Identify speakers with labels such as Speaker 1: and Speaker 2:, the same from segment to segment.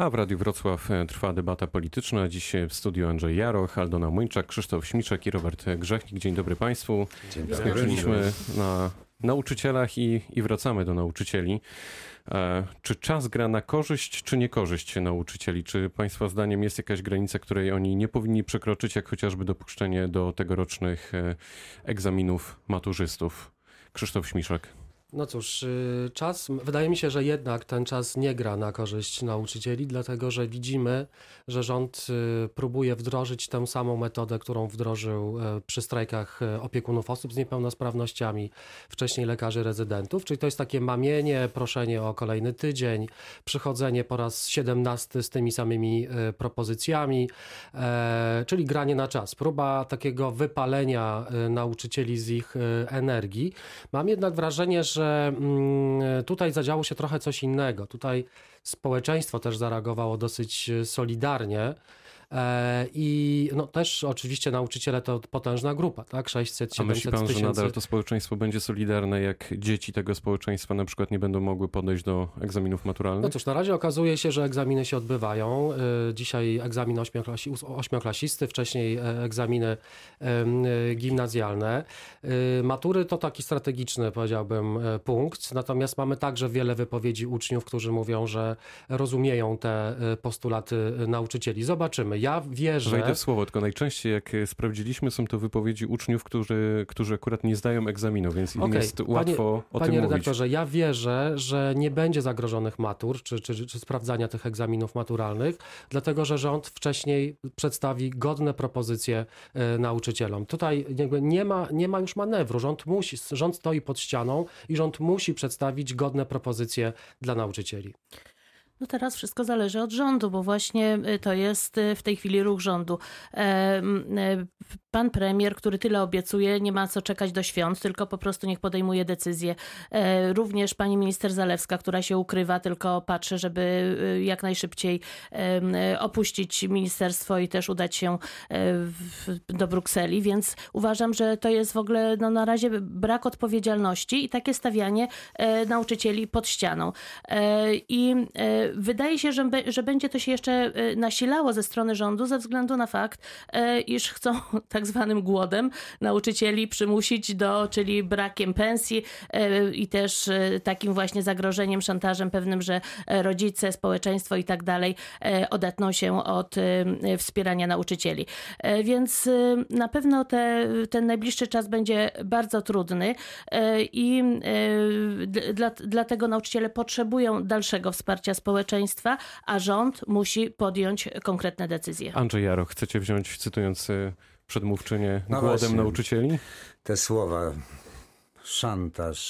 Speaker 1: A w Radiu Wrocław e, trwa debata polityczna. Dziś w studiu Andrzej Jaroch, Aldona Młyńczak, Krzysztof Śmiczek i Robert Grzechnik. Dzień dobry Państwu.
Speaker 2: Dzień dobry.
Speaker 1: Skończyliśmy na nauczycielach i, i wracamy do nauczycieli. E, czy czas gra na korzyść, czy niekorzyść nauczycieli? Czy Państwa zdaniem jest jakaś granica, której oni nie powinni przekroczyć, jak chociażby dopuszczenie do tegorocznych e, egzaminów maturzystów? Krzysztof Śmiszek.
Speaker 3: No cóż, y, czas, wydaje mi się, że jednak ten czas nie gra na korzyść nauczycieli, dlatego że widzimy, że rząd y, próbuje wdrożyć tę samą metodę, którą wdrożył e, przy strajkach e, opiekunów osób z niepełnosprawnościami, wcześniej lekarzy rezydentów, czyli to jest takie mamienie, proszenie o kolejny tydzień, przychodzenie po raz 17 z tymi samymi e, propozycjami, czyli granie na czas, próba takiego wypalenia nauczycieli z ich energii. Mam jednak wrażenie, że że mm, tutaj zadziało się trochę coś innego. Tutaj społeczeństwo też zareagowało dosyć solidarnie. E, I no, też oczywiście nauczyciele to potężna grupa, tak? 600 700
Speaker 1: A myśli pan,
Speaker 3: tysięcy.
Speaker 1: że nadal to społeczeństwo będzie solidarne, jak dzieci tego społeczeństwa na przykład nie będą mogły podejść do egzaminów maturalnych?
Speaker 3: No cóż, na razie okazuje się, że egzaminy się odbywają. E, dzisiaj egzamin ośmioklasi, ośmioklasisty, wcześniej e, egzaminy gimnazjalne. Matury to taki strategiczny, powiedziałbym, punkt. Natomiast mamy także wiele wypowiedzi uczniów, którzy mówią, że rozumieją te postulaty nauczycieli. Zobaczymy ja wierzę...
Speaker 1: Wejdę w słowo, tylko najczęściej jak sprawdziliśmy są to wypowiedzi uczniów, którzy, którzy akurat nie zdają egzaminu, więc im okay. jest łatwo
Speaker 3: panie,
Speaker 1: o
Speaker 3: panie
Speaker 1: tym
Speaker 3: Panie redaktorze, ja wierzę, że nie będzie zagrożonych matur, czy, czy, czy sprawdzania tych egzaminów maturalnych, dlatego że rząd wcześniej przedstawi godne propozycje y, nauczycielom. Tutaj nie ma, nie ma już manewru. Rząd, musi, rząd stoi pod ścianą i rząd musi przedstawić godne propozycje dla nauczycieli.
Speaker 4: No teraz wszystko zależy od rządu, bo właśnie y, to jest y, w tej chwili ruch rządu. E, pan premier, który tyle obiecuje, nie ma co czekać do świąt, tylko po prostu niech podejmuje decyzje. E, również pani minister Zalewska, która się ukrywa, tylko patrzy, żeby y, jak najszybciej opuścić ministerstwo i też udać się e, do Brukseli, więc uważam, że to jest w ogóle no, na razie brak odpowiedzialności i takie stawianie nauczycieli pod ścianą. I Wydaje się, że, że będzie to się jeszcze e, nasilało ze strony rządu ze względu na fakt, e, iż chcą tak zwanym głodem nauczycieli przymusić do, czyli brakiem pensji e, i też takim właśnie zagrożeniem, szantażem pewnym, że rodzice, społeczeństwo i tak dalej odetną się od wspierania nauczycieli. Więc na pewno te, ten najbliższy czas będzie bardzo trudny i dla, dlatego nauczyciele potrzebują dalszego wsparcia społecznego społeczeństwa, a rząd musi podjąć konkretne decyzje.
Speaker 1: Andrzej Jaro, chcecie wziąć, cytując y, przedmówczynię, no głodem właśnie, nauczycieli?
Speaker 2: Te słowa, szantaż,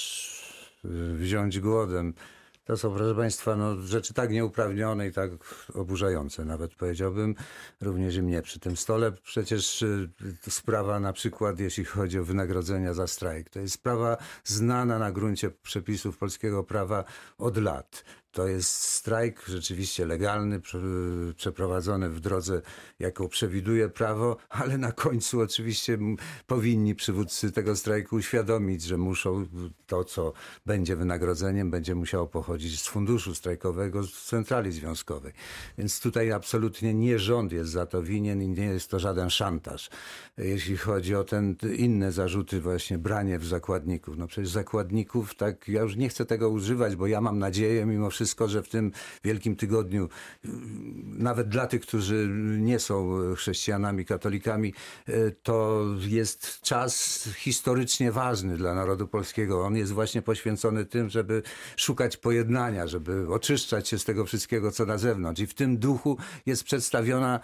Speaker 2: y, wziąć głodem. To są, proszę Państwa, no, rzeczy tak nieuprawnione i tak oburzające, nawet powiedziałbym, również i mnie przy tym stole. Przecież y, sprawa na przykład, jeśli chodzi o wynagrodzenia za strajk, to jest sprawa znana na gruncie przepisów polskiego prawa od lat. To jest strajk rzeczywiście legalny, przeprowadzony w drodze, jaką przewiduje prawo, ale na końcu oczywiście powinni przywódcy tego strajku uświadomić, że muszą to, co będzie wynagrodzeniem, będzie musiało pochodzić z funduszu strajkowego, z centrali związkowej. Więc tutaj absolutnie nie rząd jest za to winien i nie jest to żaden szantaż. Jeśli chodzi o ten inne zarzuty, właśnie branie w zakładników. No przecież zakładników, tak, ja już nie chcę tego używać, bo ja mam nadzieję mimo wszystko, wszystko, że w tym Wielkim Tygodniu, nawet dla tych, którzy nie są chrześcijanami, katolikami, e, to jest czas historycznie ważny dla narodu polskiego. On jest właśnie poświęcony tym, żeby szukać pojednania, żeby oczyszczać się z tego wszystkiego, co na zewnątrz. I w tym duchu jest przedstawiona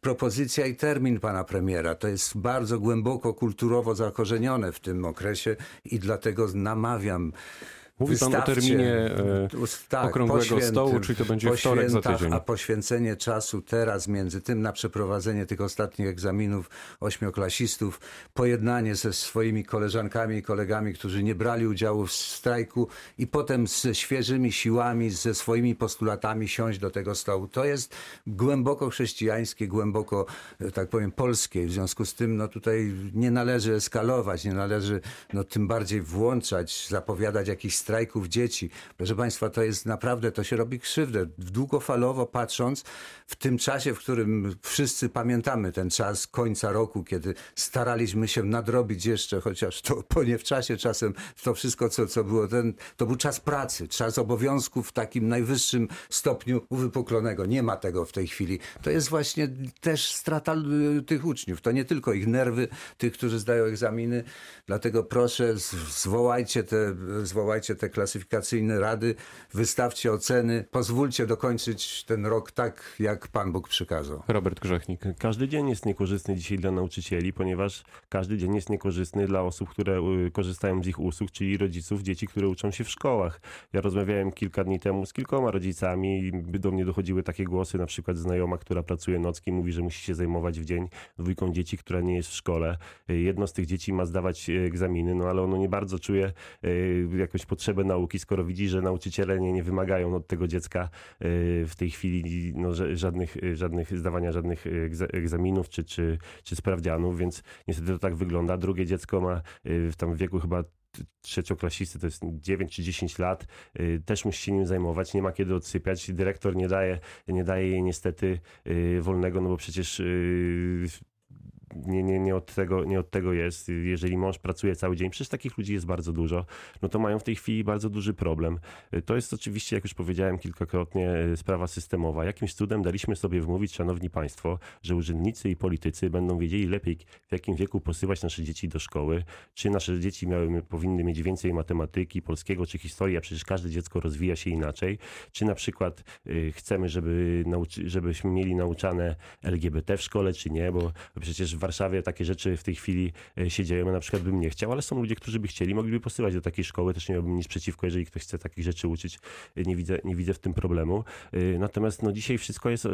Speaker 2: propozycja i termin pana premiera. To jest bardzo głęboko kulturowo zakorzenione w tym okresie i dlatego namawiam
Speaker 1: Mówi pan o terminie e, tak, okrągłego stołu, czyli to będzie wtorek za tydzień.
Speaker 2: A poświęcenie czasu teraz między tym na przeprowadzenie tych ostatnich egzaminów ośmioklasistów, pojednanie ze swoimi koleżankami i kolegami, którzy nie brali udziału w strajku i potem ze świeżymi siłami, ze swoimi postulatami siąść do tego stołu. To jest głęboko chrześcijańskie, głęboko, e, tak powiem, polskie. W związku z tym no, tutaj nie należy eskalować, nie należy no, tym bardziej włączać, zapowiadać jakiś strajk strajków dzieci. Proszę Państwa, to jest naprawdę, to się robi krzywdę. Długofalowo patrząc, w tym czasie, w którym wszyscy pamiętamy ten czas końca roku, kiedy staraliśmy się nadrobić jeszcze, chociaż to po nie w czasie czasem, to wszystko, co, co było, ten, to był czas pracy, czas obowiązków w takim najwyższym stopniu uwypuklonego. Nie ma tego w tej chwili. To jest właśnie też strata y, tych uczniów. To nie tylko ich nerwy, tych, którzy zdają egzaminy. Dlatego proszę, zwołajcie te, zwołajcie te klasyfikacyjne rady, wystawcie oceny, pozwólcie dokończyć ten rok tak, jak Pan Bóg przykazał.
Speaker 1: Robert Grzechnik.
Speaker 5: Każdy dzień jest niekorzystny dzisiaj dla nauczycieli, ponieważ każdy dzień jest niekorzystny dla osób, które y, korzystają z ich usług, czyli rodziców dzieci, które uczą się w szkołach. Ja rozmawiałem kilka dni temu z kilkoma rodzicami i do mnie dochodziły takie głosy, na przykład znajoma, która pracuje nocki, mówi, że musi się zajmować w dzień dwójką dzieci, która nie jest w szkole. Y, Jedno z tych dzieci ma zdawać y, egzaminy, no ale ono nie bardzo czuje jakąś potrzebę nauki, skoro widzi, że nauczyciele nie, nie wymagają od tego dziecka y, w tej chwili no, żadnych, y, żadnych zdawania żadnych egza- egzaminów czy, czy, czy sprawdzianów, więc niestety to tak wygląda. Drugie dziecko ma y, w tam wieku chyba trzecioklasisty, to jest 9 czy 10 lat, y, też musi się nim zajmować, nie ma kiedy odsypiać. Dyrektor nie daje, nie daje jej niestety y, wolnego, no bo przecież y, nie, nie, nie, od tego, nie od tego jest. Jeżeli mąż pracuje cały dzień, przecież takich ludzi jest bardzo dużo, no to mają w tej chwili bardzo duży problem. To jest oczywiście, jak już powiedziałem kilkakrotnie, sprawa systemowa. Jakimś cudem daliśmy sobie wmówić, szanowni państwo, że urzędnicy i politycy będą wiedzieli lepiej, w jakim wieku posyłać nasze dzieci do szkoły, czy nasze dzieci miały, powinny mieć więcej matematyki, polskiego czy historii, a przecież każde dziecko rozwija się inaczej, czy na przykład y, chcemy, żeby żebyśmy mieli nauczane LGBT w szkole, czy nie, bo przecież Warszawie takie rzeczy w tej chwili e, się dzieją. Ja na przykład bym nie chciał, ale są ludzie, którzy by chcieli, mogliby posyłać do takiej szkoły. Też nie miałbym nic przeciwko, jeżeli ktoś chce takich rzeczy uczyć. E, Nie widzę, nie widzę w tym problemu. E, Natomiast no, dzisiaj wszystko jest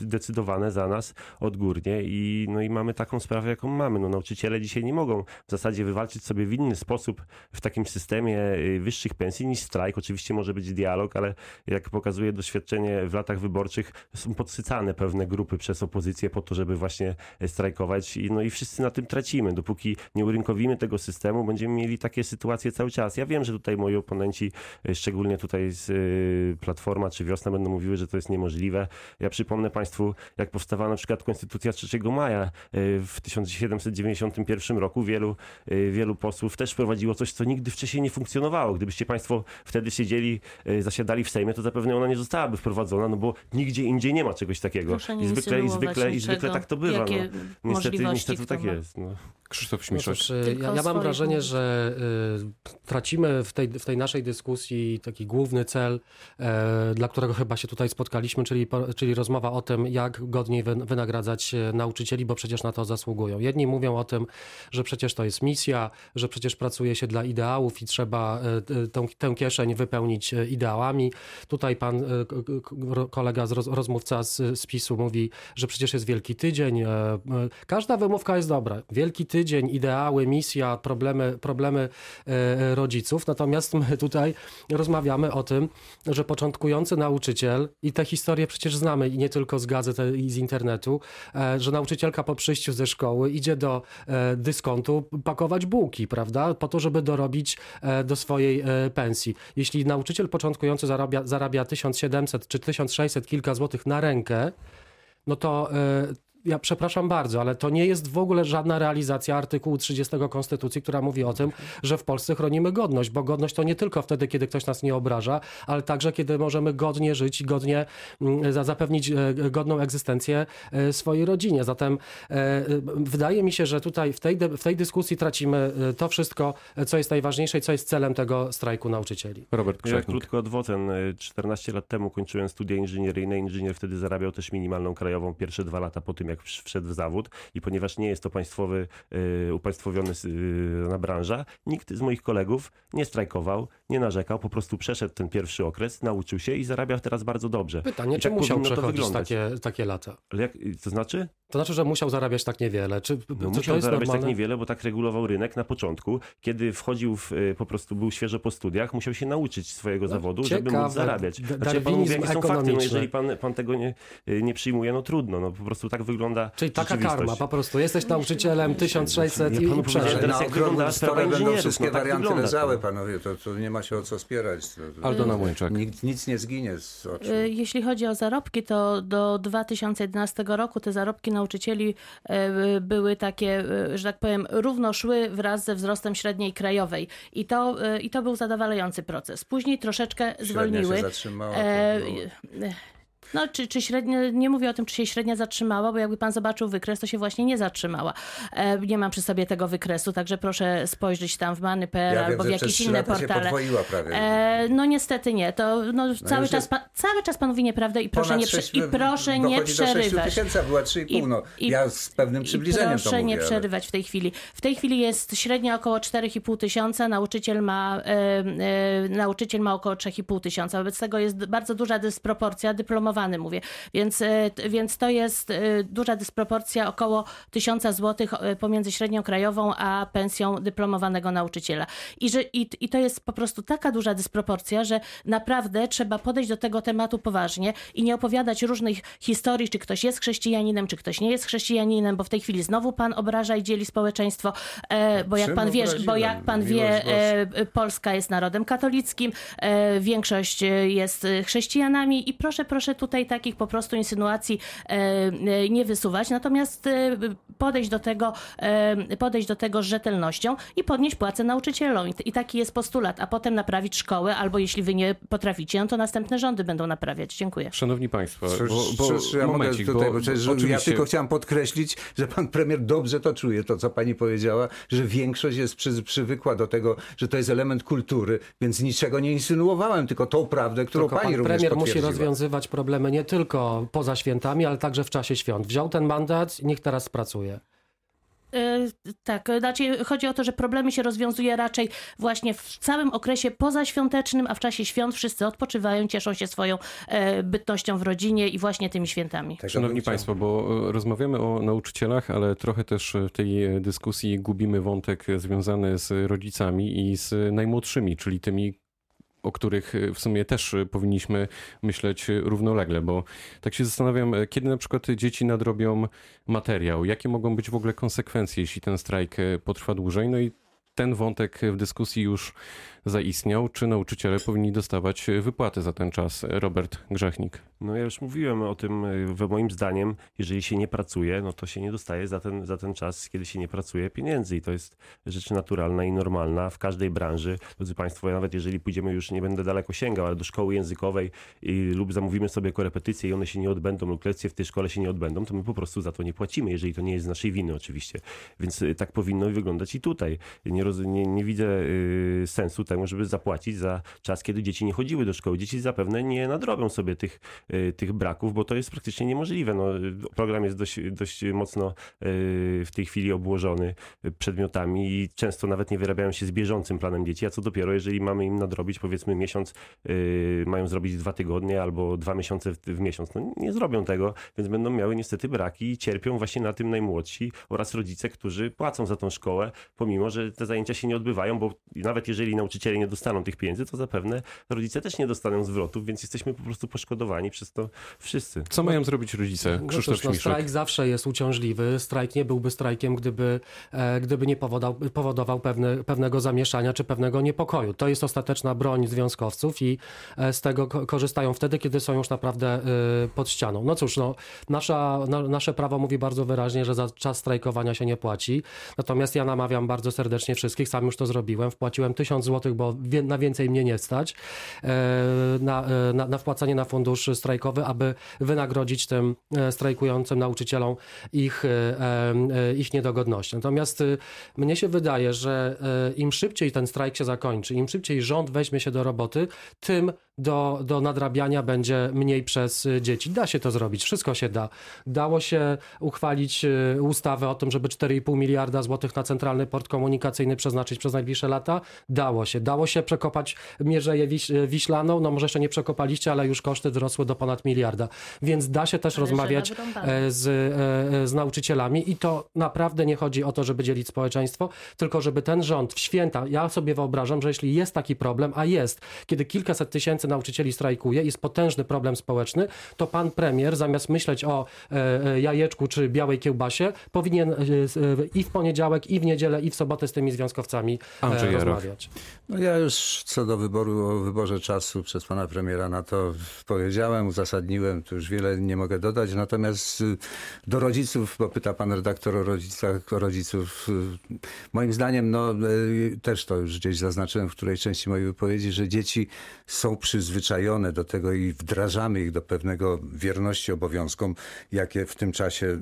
Speaker 5: decydowane za nas odgórnie i, no, i mamy taką sprawę, jaką mamy. No, nauczyciele dzisiaj nie mogą w zasadzie wywalczyć sobie w inny sposób w takim systemie wyższych pensji niż strajk. Oczywiście może być dialog, ale jak pokazuje doświadczenie w latach wyborczych, są podsycane pewne grupy przez opozycję po to, żeby właśnie strajkować i, no i wszyscy na tym tracimy. Dopóki nie urynkowimy tego systemu, będziemy mieli takie sytuacje cały czas. Ja wiem, że tutaj moi oponenci, e, szczególnie tutaj z e, Platforma czy Wiosna będą mówiły, że to jest niemożliwe. Ja przypomnę Państwu, jak powstawała na przykład Konstytucja 3 maja e, w 1791 roku. Wielu, wielu posłów też wprowadziło coś, co nigdy wcześniej nie funkcjonowało. Gdybyście Państwo wtedy siedzieli, zasiadali w Sejmie, to zapewne ona nie zostałaby wprowadzona, no bo nigdzie indziej nie ma czegoś takiego. I zwykle, i zwykle, i zwykle tak to bywa.
Speaker 4: Jakie
Speaker 5: no. Niestety,
Speaker 4: możliwości
Speaker 5: niestety tak jest. No.
Speaker 1: Krzysztof
Speaker 3: No
Speaker 1: Śmiszek.
Speaker 3: y, ja, ja mam wrażenie, że y, tracimy w tej, w tej naszej dyskusji taki główny cel, e, dla którego chyba się tutaj spotkaliśmy, czyli, po- czyli rozmowa o tym, jak godniej wy, wynagradzać nauczycieli, bo przecież na to zasługują. Jedni mówią o tym, że przecież to jest misja, że przecież pracuje się dla ideałów i trzeba t- tą, tę kieszeń wypełnić ideałami. Tutaj pan kolega, z roz, rozmówca z, z PiSu mówi, że przecież jest Wielki Tydzień. E, Każda wymówka jest dobra. Wielki Tydzień, ideały, misja, problemy, problemy e, rodziców. Natomiast my tutaj rozmawiamy o tym, że początkujący nauczyciel, i tę historię przecież znamy i nie tylko z gazet i z internetu, e, że nauczycielka po przyjściu ze szkoły idzie do dyskontu pakować bułki, prawda? Po to, żeby dorobić do swojej pensji. Jeśli nauczyciel początkujący zarabia, zarabia 1700 czy 1600 kilka złotych na rękę, no to ja przepraszam bardzo, ale to nie jest w ogóle żadna realizacja artykułu 30 Konstytucji, która mówi o tym, że w Polsce chronimy godność, bo godność to nie tylko wtedy, kiedy ktoś nas nie obraża, ale także kiedy możemy godnie żyć i godnie mm, za- zapewnić e, godną egzystencję e, swojej rodzinie. Zatem e, wydaje mi się, że tutaj w tej, w tej dyskusji tracimy to wszystko, co jest najważniejsze i co jest celem tego strajku nauczycieli.
Speaker 1: Robert
Speaker 5: Ja
Speaker 1: Grzechnik.
Speaker 5: krótko od Woten. Y, 14 lat temu kończyłem studia inżynieryjne. Inżynier wtedy zarabiał też minimalną krajową pierwsze dwa lata po tym, jak wsz- wszedł w zawód. I ponieważ nie jest to państwowy, y, upaństwowiony y, na branża, nikt z moich kolegów nie strajkował, nie narzekał, po prostu przeszedł ten pierwszy okres, nauczył się i zarabia teraz bardzo dobrze.
Speaker 3: Pytanie,
Speaker 5: I
Speaker 3: czy
Speaker 5: tak
Speaker 3: musiał przechodzić takie, takie lata?
Speaker 5: Ale jak, to znaczy?
Speaker 3: To znaczy, że musiał zarabiać tak niewiele. Czy,
Speaker 5: No, musiał zarabiać
Speaker 3: normalne?
Speaker 5: tak niewiele, bo tak regulował rynek na początku. Kiedy wchodził w, y, po prostu był świeżo po studiach, musiał się nauczyć swojego zawodu, żeby
Speaker 3: No, ciekawe.
Speaker 5: móc zarabiać. Znaczy, ja panu mówię, jakie są fakty. No, jeżeli pan, pan tego nie, y, nie przyjmuje, no trudno. No, po prostu tak wygląda wygląda
Speaker 3: Czyli taka karma po prostu. Jesteś nauczycielem 1600
Speaker 5: Ja
Speaker 3: i,
Speaker 5: panu
Speaker 3: i
Speaker 5: powiedziałem,
Speaker 3: przeżył.
Speaker 5: teraz
Speaker 2: na
Speaker 5: jak wygląda sprawa
Speaker 2: stole będą wszystkie
Speaker 5: no tak
Speaker 2: warianty
Speaker 5: wygląda
Speaker 2: leżały, panowie, to, to nie ma się o co spierać. To,
Speaker 1: Aldona Młyńczak.
Speaker 2: Nikt, nic nie zginie z oczu.
Speaker 4: Y, Jeśli chodzi o zarobki, to do 2011 roku te zarobki nauczycieli y, były takie, y, że tak powiem, równo szły wraz ze wzrostem średniej krajowej. I to, i to był zadowalający proces. Później troszeczkę
Speaker 2: Średnia
Speaker 4: zwolniły.
Speaker 2: się zatrzymała. to
Speaker 4: E,
Speaker 2: było-
Speaker 4: No, czy, czy średnio, nie mówię o tym, czy się średnia zatrzymała, bo jakby pan zobaczył wykres, to się właśnie nie zatrzymała. E, nie mam przy sobie tego wykresu, także proszę spojrzeć tam w many.pl
Speaker 2: Ja wiem,
Speaker 4: albo w
Speaker 2: że
Speaker 4: jakieś inne portale.
Speaker 2: podwoiła prawie.
Speaker 4: E, no niestety nie. To no, cały,
Speaker 2: już
Speaker 4: czas pan, cały czas pan mówi nieprawdę i proszę nie, prze,
Speaker 2: sześć-
Speaker 4: i proszę nie
Speaker 2: dochodzi do 6
Speaker 4: przerywać.
Speaker 2: tysięcy, była 3,5. No,
Speaker 4: I-
Speaker 2: ja z pewnym przybliżeniem
Speaker 4: proszę
Speaker 2: to mówię.
Speaker 4: nie
Speaker 2: ale-
Speaker 4: przerywać w tej chwili. W tej chwili jest średnio około 4,5 tysiąca, nauczyciel ma, e, e, nauczyciel ma około 3,5 tysiąca. Wobec tego jest bardzo duża dysproporcja, mówię, więc, e, więc to jest e, duża dysproporcja około 1000 złotych e, pomiędzy średnią krajową a pensją dyplomowanego nauczyciela. I, że, i, I to jest po prostu taka duża dysproporcja, że naprawdę trzeba podejść do tego tematu poważnie i nie opowiadać różnych historii, czy ktoś jest chrześcijaninem, czy ktoś nie jest chrześcijaninem, bo w tej chwili znowu pan obraża i dzieli społeczeństwo, bo jak
Speaker 2: Czym
Speaker 4: pan wie, bo jak pan wie, Polska jest narodem katolickim, większość jest chrześcijanami i proszę, proszę tutaj takich po prostu insynuacji e, e, nie wysuwać, natomiast e, podejść do tego, e, podejść do tego z rzetelnością i podnieść płacę nauczycielom. I, taki jest postulat, a potem naprawić szkołę, albo jeśli wy nie potraficie, no to następne rządy będą naprawiać. Dziękuję.
Speaker 1: Szanowni Państwo, bo, bo
Speaker 2: cóż, ja
Speaker 1: momencik,
Speaker 2: mogę tutaj,
Speaker 1: bo,
Speaker 2: bo, przecież
Speaker 1: oczywiście,
Speaker 2: ja tylko chciałem podkreślić, że pan premier dobrze to czuje, to co pani powiedziała, że większość jest przy, przywykła do tego, że to jest element kultury, więc niczego nie insynuowałem, tylko tą prawdę, którą
Speaker 3: Tylko
Speaker 2: pani
Speaker 3: pan
Speaker 2: również
Speaker 3: premier musi rozwiązywać problemy nie tylko poza świętami, ale także w czasie świąt. Wziął ten mandat, niech teraz pracuje.
Speaker 4: E, Tak, znaczy chodzi o to, że problemy się rozwiązuje raczej właśnie w całym okresie pozaświątecznym, a w czasie świąt wszyscy odpoczywają, cieszą się swoją e, bytnością w rodzinie i właśnie tymi świętami.
Speaker 2: Tego
Speaker 1: Szanowni. Państwo, bo e, rozmawiamy o nauczycielach, ale trochę też w tej dyskusji gubimy wątek związany z rodzicami i z najmłodszymi, czyli tymi, o których e, w sumie też e, powinniśmy myśleć e, równolegle, bo tak się zastanawiam, kiedy na przykład dzieci nadrobią materiał, jakie mogą być w ogóle konsekwencje, jeśli ten strajk potrwa dłużej, no i ten wątek w dyskusji już zaistniał. Czy nauczyciele powinni dostawać e, wypłaty za ten czas? Robert Grzechnik.
Speaker 5: No ja już mówiłem o tym, y, że moim zdaniem, jeżeli się nie pracuje, no to się nie dostaje za ten, za ten czas, kiedy się nie pracuje, pieniędzy. I to jest rzecz naturalna i normalna w każdej branży. Drodzy Państwo, nawet jeżeli pójdziemy już, nie będę daleko sięgał, ale do szkoły językowej i, lub zamówimy sobie korepetycje i one się nie odbędą lub lekcje w tej szkole się nie odbędą, to my po prostu za to nie płacimy, jeżeli to nie jest z naszej winy oczywiście. Więc y, tak powinno wyglądać i tutaj. Nie, roz, nie, nie widzę y, sensu temu, żeby zapłacić za czas, kiedy dzieci nie chodziły do szkoły. Dzieci zapewne nie nadrobią sobie tych, y, tych braków, bo to jest praktycznie niemożliwe. No, program jest dość, dość mocno y, w tej chwili obłożony y, przedmiotami i często nawet nie wyrabiają się z bieżącym planem dzieci, a co dopiero, jeżeli mamy im nadrobić powiedzmy miesiąc, mają zrobić dwa tygodnie albo dwa miesiące w, w miesiąc. No, nie zrobią tego, więc będą miały niestety braki i cierpią właśnie na tym najmłodsi oraz rodzice, którzy płacą za tą szkołę, pomimo, że te zajęcia się nie odbywają, bo nawet jeżeli nauczyciele nie dostaną tych pieniędzy, to zapewne rodzice też nie dostaną zwrotów, więc jesteśmy po prostu poszkodowani przez to wszyscy.
Speaker 1: Co mają zrobić rodzice?
Speaker 3: No
Speaker 1: Krzysztof
Speaker 3: cóż, no,
Speaker 1: Śmiszek.
Speaker 3: strajk zawsze jest uciążliwy. Strajk nie byłby strajkiem, gdyby, e, gdyby nie powodował, powodował pewne, pewnego zamieszania czy pewnego niepokoju. To jest ostateczna broń związkowców i e, z tego ko- korzystają wtedy, kiedy są już naprawdę e, pod ścianą. No cóż, no, nasza, na, nasze prawo mówi bardzo wyraźnie, że za czas strajkowania się nie płaci. Natomiast ja namawiam bardzo serdecznie wszystkich, sam już to zrobiłem. Wpłaciłem 1000 zł, bo na więcej mnie nie stać, e, na, e, na, na wpłacanie na fundusz strajkowy, aby wynagrodzić tym e, strajkującym nauczycielom ich, ich niedogodności. Natomiast e, mnie się wydaje, że im szybciej ten strajk się zakończy, im szybciej rząd weźmie się do roboty, tym do, do nadrabiania będzie mniej przez e, dzieci. Da się to zrobić, wszystko się da. Dało się uchwalić e, ustawę o tym, żeby 4,5 miliarda złotych na centralny port komunikacyjny przeznaczyć przez najbliższe lata. Dało się. Dało się przekopać Mierzeję Wiś, Wiślaną. No może jeszcze nie przekopaliście, ale już koszty wzrosły do ponad miliarda. Więc da się też
Speaker 4: Ale
Speaker 3: rozmawiać e, z, e, z nauczycielami i to naprawdę nie chodzi o to, żeby dzielić społeczeństwo, tylko żeby ten rząd w święta, ja sobie wyobrażam, że jeśli jest taki problem, a jest, kiedy kilkaset tysięcy tysięcy nauczycieli strajkuje, jest potężny problem społeczny, to pan premier zamiast myśleć o e, e, jajeczku czy białej kiełbasie, powinien e, i w poniedziałek, i w niedzielę, i w sobotę z tymi związkowcami
Speaker 1: Andrzej
Speaker 3: rozmawiać.
Speaker 2: No ja już co do wyboru, o wyborze czasu przez pana premiera na to powiedziałem, uzasadniłem, tu już wiele nie mogę dodać, natomiast y, do rodziców, bo pyta pan redaktor o rodzicach, o rodziców, y, moim zdaniem, no y, też to już gdzieś zaznaczyłem w której części mojej wypowiedzi, że dzieci są przyzwyczajone do tego i wdrażamy ich do pewnego wierności obowiązkom, jakie w tym czasie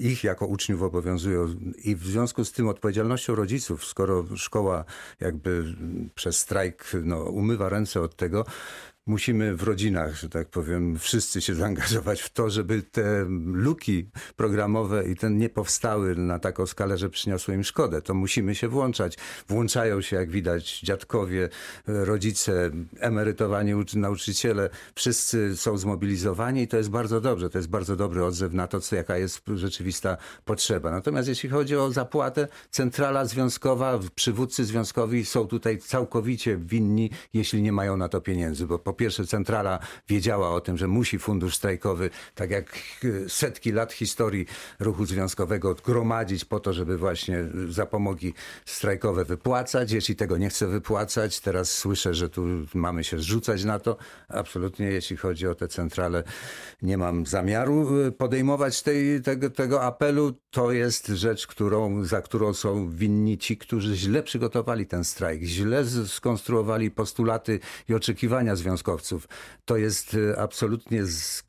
Speaker 2: ich jako uczniów obowiązują. I w związku z tym odpowiedzialnością rodziców, skoro szkoła jakby przez strajk no, umywa ręce od tego, musimy w rodzinach, że tak powiem, wszyscy się zaangażować w to, żeby te luki programowe i ten nie powstały na taką skalę, że przyniosły im szkodę. To musimy się włączać. Włączają się, jak widać, dziadkowie, rodzice, emerytowani uczy- nauczyciele. Wszyscy są zmobilizowani i to jest bardzo dobrze. To jest bardzo dobry odzew na to, co, jaka jest rzeczywista potrzeba. Natomiast jeśli chodzi o zapłatę, centrala związkowa, przywódcy związkowi są tutaj całkowicie winni, jeśli nie mają na to pieniędzy, bo po pierwsze centrala wiedziała o tym, że musi fundusz strajkowy, tak jak e, setki lat historii ruchu związkowego, gromadzić po to, żeby właśnie zapomogi strajkowe wypłacać. Jeśli tego nie chce wypłacać, teraz słyszę, że tu mamy się zrzucać na to. Absolutnie, jeśli chodzi o te centrale, nie mam zamiaru e, podejmować tej, tego, tego apelu. To jest rzecz, którą, za którą są winni ci, którzy źle przygotowali ten strajk, źle skonstruowali postulaty i oczekiwania związkowców. To jest e, absolutnie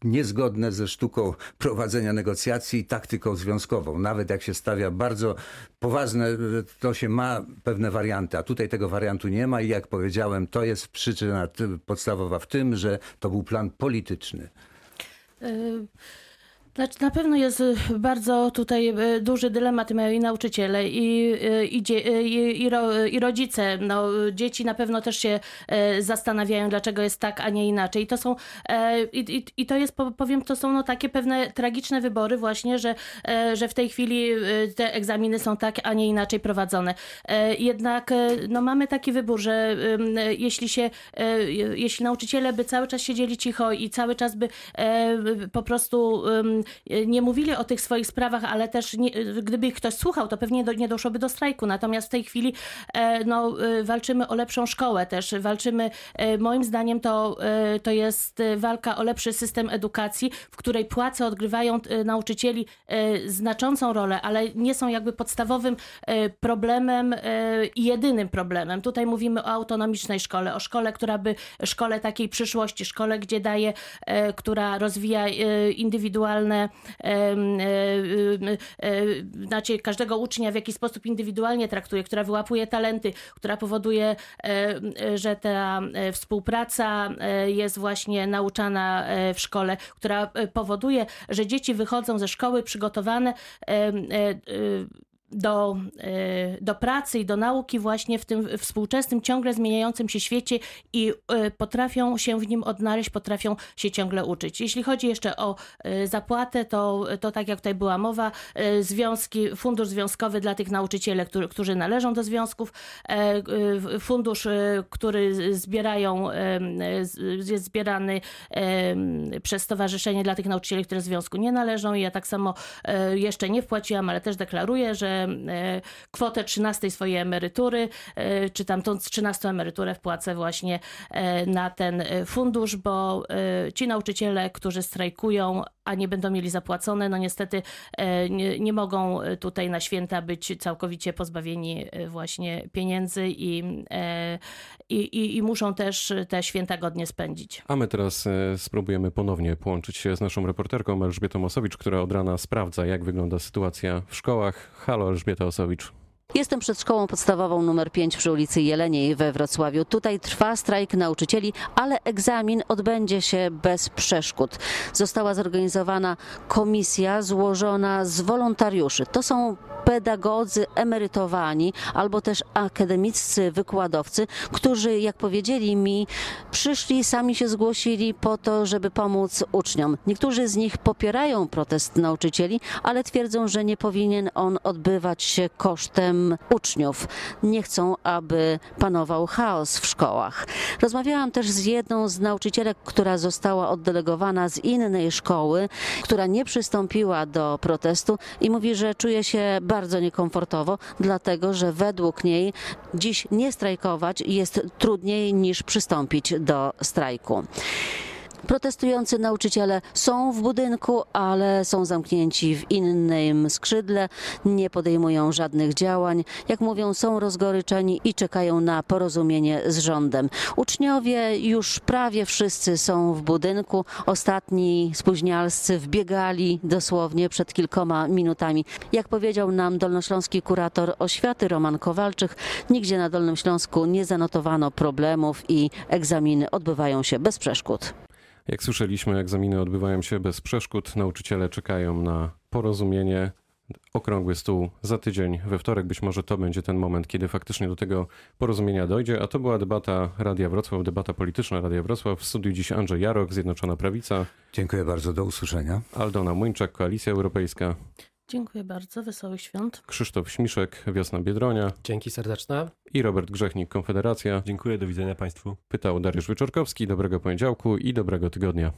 Speaker 2: niezgodne ze sztuką prowadzenia negocjacji i taktyką związkową. Nawet jak się stawia bardzo poważne, e, to się ma pewne warianty, a tutaj tego wariantu nie ma i jak powiedziałem, to jest przyczyna ty- podstawowa w tym, że to był plan polityczny.
Speaker 4: Y, Znaczy, na pewno jest y, bardzo tutaj y, duży dylemat mają i nauczyciele, i, y, i, y, i, i, ro, i rodzice. No, y, dzieci na pewno też się e, zastanawiają, dlaczego jest tak, a nie inaczej. I to są, e, i, i, to jest, po- powiem, to są no, takie pewne tragiczne wybory właśnie, że, e, że w tej chwili y, te egzaminy są tak, a nie inaczej prowadzone. Jednak no, mamy taki wybór, że jeśli się, jeśli nauczyciele by cały czas siedzieli cicho i cały czas by po prostu nie mówili o tych swoich sprawach, ale też nie, gdyby ich ktoś słuchał, to pewnie do, nie doszłoby do strajku. Natomiast w tej chwili e, no, e, walczymy o lepszą szkołę też. Walczymy, e, moim zdaniem to, e, to jest walka o lepszy system edukacji, w której płace odgrywają nauczycieli znaczącą rolę, ale nie są jakby podstawowym problemem i jedynym problemem. Tutaj mówimy o autonomicznej szkole, o szkole, która by, szkole takiej przyszłości, szkole, gdzie daje, która rozwija indywidualne, znaczy każdego ucznia w jakiś sposób indywidualnie traktuje, która wyłapuje talenty, która powoduje, że ta e, współpraca e, jest właśnie nauczana e, w szkole, która powoduje, że dzieci wychodzą ze szkoły przygotowane do, e, do pracy i do nauki właśnie w tym współczesnym, ciągle zmieniającym się świecie i e, potrafią się w nim odnaleźć, potrafią się ciągle uczyć. Jeśli chodzi jeszcze o e, zapłatę, to, to tak jak tutaj była mowa, związki, fundusz związkowy dla tych nauczycieli, którzy, którzy należą do związków, fundusz, który zbierają, jest zbierany przez stowarzyszenie dla tych nauczycieli, które związku nie należą. Ja tak samo jeszcze nie wpłaciłam, ale też deklaruję, że kwotę 13 swojej emerytury, e, czy tam tą 13 emeryturę wpłacę właśnie e, na ten e, fundusz, bo e, ci nauczyciele, którzy strajkują, a nie będą mieli zapłacone, no niestety e, nie, nie mogą tutaj na święta być całkowicie pozbawieni e, właśnie pieniędzy i, e, i, i, muszą też te święta godnie spędzić.
Speaker 1: A my teraz e, spróbujemy ponownie połączyć się z naszą reporterką Elżbietą Osowicz, która od rana sprawdza, jak wygląda sytuacja w szkołach. Halo, Elżbieta Osowicz.
Speaker 6: Jestem przed szkołą podstawową numer 5 przy ulicy Jeleniej we Wrocławiu. Tutaj trwa strajk nauczycieli, ale egzamin odbędzie się bez przeszkód. Została zorganizowana komisja złożona z wolontariuszy. To są pedagodzy emerytowani albo też akademiccy wykładowcy, którzy, jak powiedzieli mi, przyszli, sami się zgłosili po to, żeby pomóc uczniom. Niektórzy z nich popierają protest nauczycieli, ale twierdzą, że nie powinien on odbywać się kosztem uczniów. Nie chcą, aby panował chaos w szkołach. Rozmawiałam też z jedną z nauczycielek, która została oddelegowana z innej szkoły, która nie przystąpiła do protestu i mówi, że czuje się bardzo niekomfortowo, dlatego że według niej dziś nie strajkować jest trudniej niż przystąpić do strajku. Protestujący nauczyciele są w budynku, ale są zamknięci w innym skrzydle, nie podejmują żadnych działań. Jak mówią, są rozgoryczeni i czekają na porozumienie z rządem. Uczniowie już prawie wszyscy są w budynku. Ostatni spóźnialscy wbiegali dosłownie przed kilkoma minutami. Jak powiedział nam dolnośląski kurator oświaty Roman Kowalczyk, nigdzie na Dolnym Śląsku nie zanotowano problemów i egzaminy odbywają się bez przeszkód.
Speaker 1: Jak słyszeliśmy, egzaminy odbywają się bez przeszkód. Nauczyciele czekają na porozumienie. Okrągły stół za tydzień, we wtorek. Być może to będzie ten moment, kiedy faktycznie do tego porozumienia dojdzie. A to była debata Radia Wrocław, debata polityczna Radia Wrocław. W studiu dziś Andrzej Jarok, Zjednoczona Prawica,
Speaker 2: Dziękuję bardzo, do usłyszenia.
Speaker 1: Aldona Młyńczak, Koalicja Europejska,
Speaker 4: Dziękuję bardzo, wesołych świąt.
Speaker 1: Krzysztof Śmiszek, Wiosna Biedronia
Speaker 3: Dzięki serdeczne.
Speaker 1: i Robert Grzechnik, Konfederacja.
Speaker 5: Dziękuję, do widzenia Państwu.
Speaker 1: Pytał Dariusz Wyczorkowski. Dobrego poniedziałku i dobrego tygodnia.